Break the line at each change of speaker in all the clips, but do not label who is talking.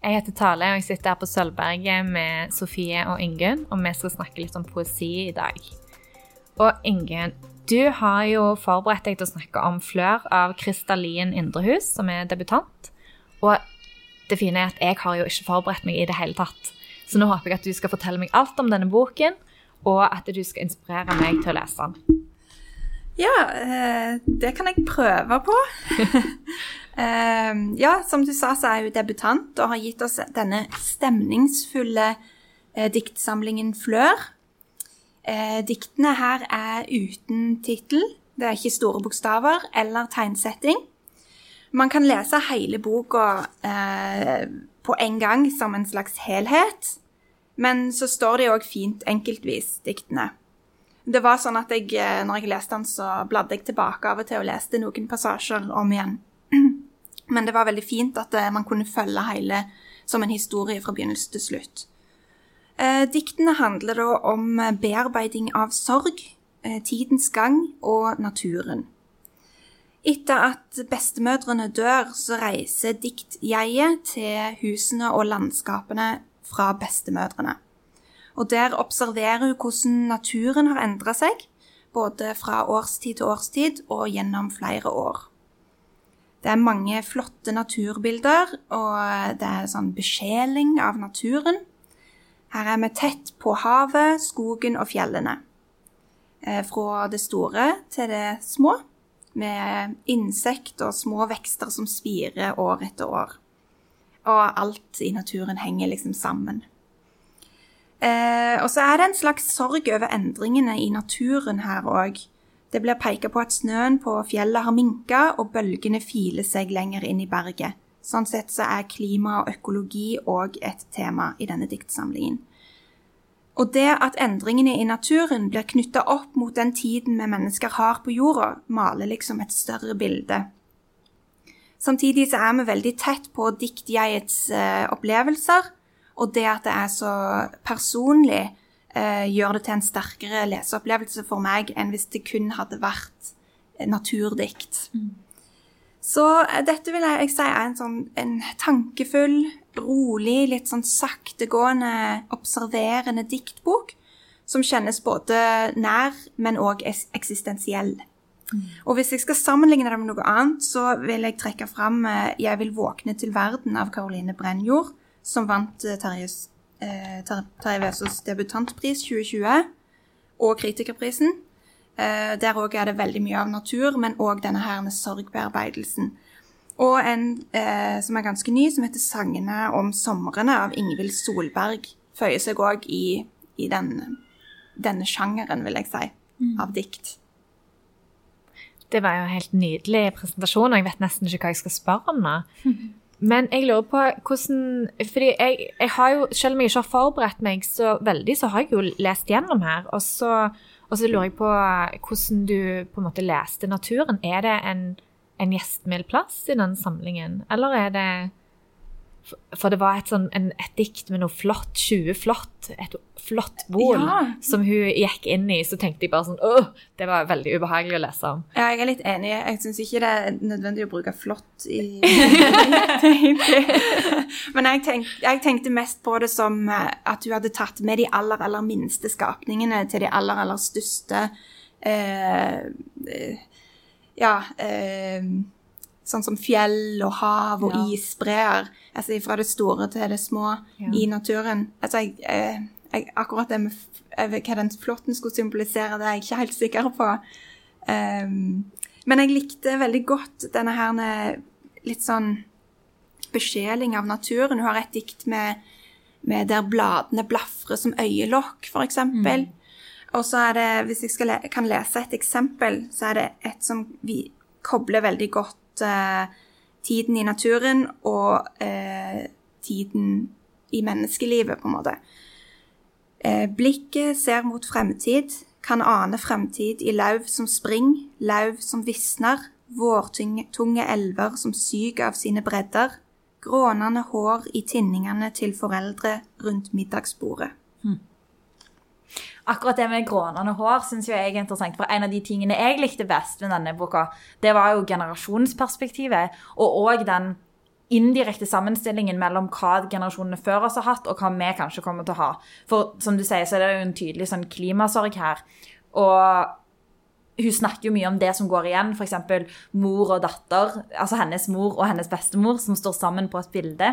Jeg heter Tale, og jeg sitter her på Sølvberget med Sofie og Ingunn, og vi skal snakke litt om poesi i dag. Og Ingunn, du har jo forberedt deg til å snakke om Flør av Krystallin Indrehus, som er debutant. Og det fine er at jeg har jo ikke forberedt meg i det hele tatt. Så nå håper jeg at du skal fortelle meg alt om denne boken, og at du skal inspirere meg til å lese den.
Ja, eh, det kan jeg prøve på. Eh, ja, som du sa, så er jeg jo debutant og har gitt oss denne stemningsfulle eh, diktsamlingen Flør. Diktene her er uten tittel. Det er ikke store bokstaver eller tegnsetting. Man kan lese hele boka på en gang som en slags helhet. Men så står de òg fint enkeltvis, diktene. Det var sånn at jeg, eh, når jeg leste den, så bladde jeg tilbake av og til og leste noen passasjer om igjen. Men det var veldig fint at eh, man kunne følge hele som en historie fra begynnelse til slutt. Eh, diktene handler da om bearbeiding av sorg, tidens gang og naturen. Etter at bestemødrene dør, så reiser diktjeget til husene og landskapene fra bestemødrene. Og der observerer hun hvordan naturen har endra seg, både fra årstid til årstid og gjennom flere år. Det er mange flotte naturbilder, og det er sånn besjeling av naturen. Her er vi tett på havet, skogen og fjellene. Eh, fra det store til det små, med insekt og små vekster som spirer år etter år. Og alt i naturen henger liksom sammen. Eh, og så er det en slags sorg over endringene i naturen her òg. Det blir peka på at snøen på fjellet har minka, og bølgene filer seg lenger inn i berget. Sånn sett så er klima og økologi òg et tema i denne diktsamlingen. Og det at endringene i naturen blir knytta opp mot den tiden vi mennesker har på jorda, maler liksom et større bilde. Samtidig så er vi veldig tett på diktjegets eh, opplevelser, og det at det er så personlig, eh, gjør det til en sterkere leseopplevelse for meg enn hvis det kun hadde vært naturdikt. Mm. Så eh, dette vil jeg, si er en sånn en tankefull, rolig, litt sånn saktegående, observerende diktbok som kjennes både nær, men òg eksistensiell. Mm. Og hvis jeg skal sammenligne det med noe annet, så vil jeg trekke fram eh, 'Jeg vil våkne til verden' av Caroline Brennjord, som vant eh, Terje Vesaas debutantpris 2020, og Kritikerprisen. Eh, der òg er det veldig mye av natur, men òg denne her med sorgbearbeidelsen. Og en eh, som er ganske ny, som heter 'Sangene om somrene' av Ingvild Solberg, føyer seg òg i, i den, denne sjangeren, vil jeg si, mm. av dikt.
Det var jo en helt nydelig presentasjon, og jeg vet nesten ikke hva jeg skal spørre om nå. Men jeg lurer på hvordan fordi jeg, jeg, har jo, Selv om jeg ikke har forberedt meg så veldig, så har jeg jo lest gjennom her. Og så, og så lurer jeg på hvordan du på en måte leste naturen. Er det en, en gjestmild plass i den samlingen, eller er det for det var et, sånn, en, et dikt med noe flott, 20 flott, et flott bol ja. som hun gikk inn i. Så tenkte jeg bare sånn Åh, det var veldig ubehagelig å lese om.
Ja, jeg er litt enig. Jeg syns ikke det er nødvendig å bruke flott i Men jeg, tenk, jeg, tenkte mest på det som eh, at hun hadde tatt med de aller, aller minste skapningene til de aller, aller største eh, eh Ja eh, sånn som fjell og hav og ja. isbreer. Altså fra det store til det små ja. i naturen. Altså, jeg, eh, jeg, akkurat det med hva den flåtten skulle symbolisere, det er jeg ikke helt sikker på. Um, men jeg likte veldig godt denne her litt sånn besjeling av naturen. Hun har et dikt med, med der bladene blafrer som øyelokk, f.eks. Mm. Og så er det, hvis jeg le kan lese et eksempel, så er det et som vi kobler veldig godt eh, tiden i naturen og eh, tiden i menneskelivet, på en måte. Eh, blikket ser mot fremtid, kan ane fremtid i lauv som spring, lauv som visner, vårtunge elver som syker av sine bredder, grånende hår i tinningene til foreldre rundt middagsbordet. Hmm
akkurat det med grånende hår syns jeg er interessant. For en av de tingene jeg likte best med denne boka, det var jo generasjonsperspektivet. Og òg den indirekte sammenstillingen mellom hva generasjonene før oss har hatt, og hva vi kanskje kommer til å ha. For som du sier, så er det jo en tydelig sånn klimasorg her. Og hun snakker jo mye om det som går igjen, f.eks. mor og datter, altså hennes mor og hennes bestemor, som står sammen på et bilde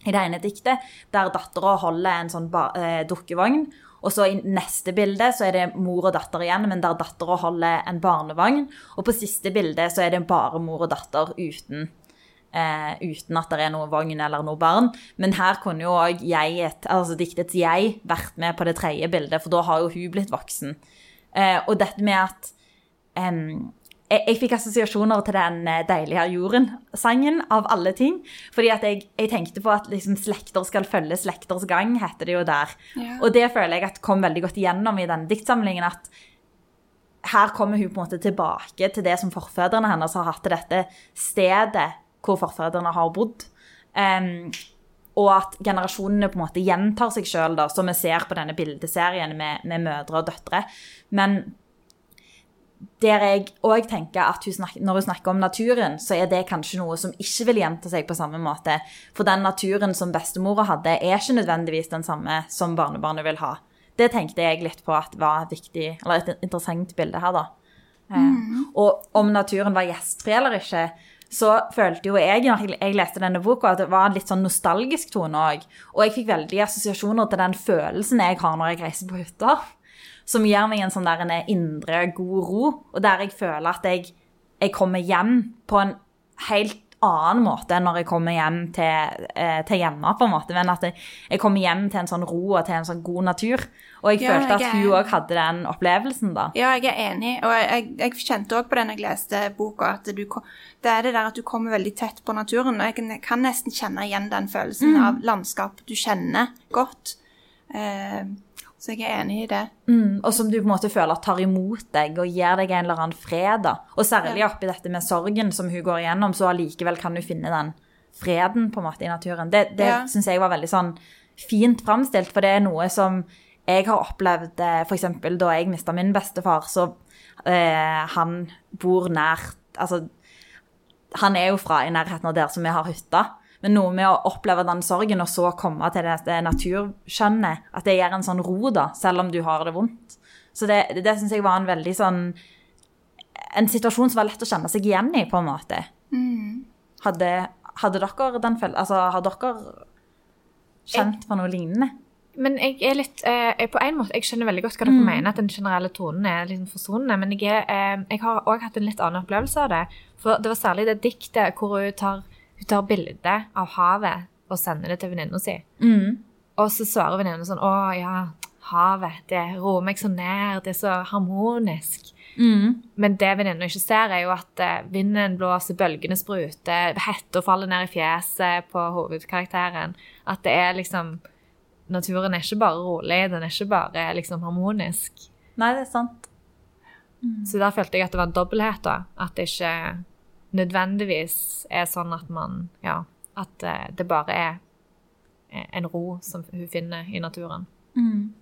i det ene diktet, der dattera holder en sånn eh, dukkevogn. Og så i neste bilde så er det mor og datter igjen, men der dattera holder en barnevogn. Og på siste bilde så er det bare mor og datter uten, eh, uten at det er noe vogn eller noe barn. Men her kunne jo òg altså diktets jeg vært med på det tredje bildet, for da har jo hun blitt voksen. Eh, og dette med at um, jeg, jeg, fikk assosiasjoner til den deilige 'Deilig er jorden'-sangen, av alle ting. Fordi at jeg, jeg tenkte på at liksom, 'slekter skal følge slekters gang', heter det jo der. Ja. Og det føler jeg at kom veldig godt igjennom i denne diktsamlingen. at her kommer hun på en måte tilbake til det som forfedrene hennes har hatt til dette stedet hvor forfedrene har bodd. Um, og at generasjonene på en måte gjentar seg sjøl, som vi ser på denne bildeserien med, med mødre og døtre. Men der jeg òg tenker at hun snakker, når hun snakker om naturen, så er det kanskje noe som ikke vil gjenta seg på samme måte. For den naturen som bestemora hadde, er ikke nødvendigvis den samme som barnebarnet vil ha. Det tenkte jeg litt på at var viktig, eller et interessant bilde her, da. Eh, mm. Og om naturen var gjestfri eller ikke, så følte jo jeg når jeg leste denne boka, at det var en litt sånn nostalgisk tone òg. Og jeg fikk veldig assosiasjoner til den følelsen jeg har når jeg reiser på hytta som gir meg en sånn der en indre god ro, og der jeg føler at jeg, jeg kommer hjem på en helt annen måte enn når jeg kommer hjem til, eh, til hjemme, på en måte. Men at jeg, jeg, kommer hjem til en sånn ro og til en sånn god natur. Og jeg ja, følte at jeg hun òg hadde den opplevelsen, da.
Ja, jeg er enig. Og jeg, jeg kjente òg på den jeg leste boka, at du, det er det der at du kommer veldig tett på naturen. Og jeg kan, nesten kjenne igjen den følelsen mm. av landskap du kjenner godt. Eh, så jeg er enig i det.
Mm, og som du på en måte føler tar imot deg og gir deg en eller annen fred. da. Og særlig oppi dette med sorgen som hun går igjennom, så allikevel kan du finne den freden på en måte i naturen. Det, det ja. syns jeg var veldig sånn fint framstilt, for det er noe som jeg har opplevd eh, f.eks. da jeg mista min bestefar, så eh, han bor nært Altså, han er jo fra i nærheten av der som vi har hytta. Men noe med å oppleve den sorgen, og så komme til det, det naturskjønnet, at det gir en sånn ro, da, selv om du har det vondt. Så det, det, det syns jeg var en veldig sånn En situasjon som var lett å kjenne seg igjen i, på en måte. Mm. Hadde, hadde, dere den Altså, har dere kjent på noe lignende?
Men jeg er litt eh, På en måte, jeg skjønner veldig godt hva dere mm. mener, at den generelle tonen er litt forsonende. Men jeg, er, eh, jeg har òg hatt en litt annen opplevelse av det. For det var særlig det diktet hvor hun tar hun tar bilde av havet og sender det til venninna si. Mm. Og så svarer venninna sånn Å ja, havet. Det roer meg så nær. Det er så harmonisk. Mm. Men det venninna ikke ser, er jo at eh, vinden blåser, bølgene spruter, hetta faller ned i fjeset på hovedkarakteren. At det er liksom Naturen er ikke bare rolig, den er ikke bare liksom harmonisk.
Nei, det er sant.
Mm. Så der følte jeg at det var en dobbelthet, da. At det ikke nødvendigvis er sånn at man Ja, at eh, det bare er en ro som hun finner i naturen. Mm.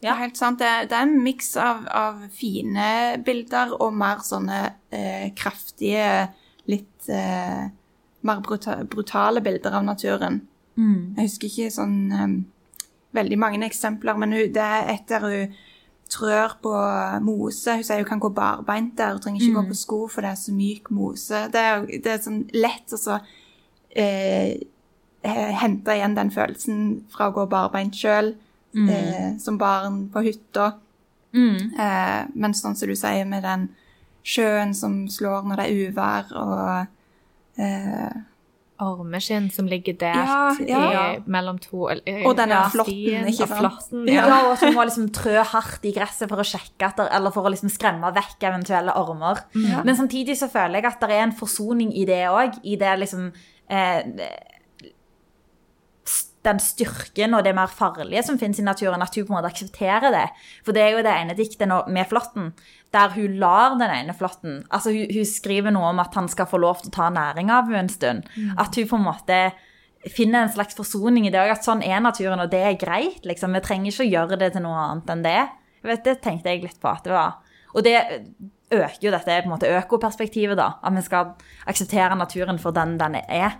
Ja, helt sant. Det, det er en miks av, av, fine bilder og mer sånne eh, kraftige, litt eh, mer bruta brutale bilder av naturen. Mm. Jeg husker ikke sånn um, veldig mange eksempler, men hun, det er et der hun trør på mose. Hun sier hun kan gå barbeint der, hun trenger ikke mm. gå på sko, for det er så myk mose. Det er, det er sånn lett å så eh, hente igjen den følelsen fra å gå barbeint sjøl, mm. eh, som barn på hytta. Mm. Eh, men sånn som du sier, med den sjøen som slår når det er uvær, og
eh, ormeskinn som ligger delt ja, ja. I, mellom to
Og denne ja, flåtten, ikke sant?
Ja. og at må liksom trø hardt i gresset for å sjekke etter, eller for å liksom skremme vekk eventuelle ormer. Men samtidig så føler jeg at det er en forsoning i det òg. I det liksom eh, den styrken og det mer farlige som finnes i naturen, at hun på en måte aksepterer det. For det er jo det ene diktet med flåtten, der hun lar den ene flåtten altså hun, hun, skriver noe om at han skal få lov til å ta næring av henne en stund. Mm. At hun på en måte finner en slags forsoning i det òg, at sånn er naturen, og det er greit. liksom. Vi trenger ikke å gjøre det til noe annet enn det. Vet, det tenkte jeg litt på at det var. Og det øker jo dette på en måte økoperspektivet, da. At vi skal akseptere naturen for den den er.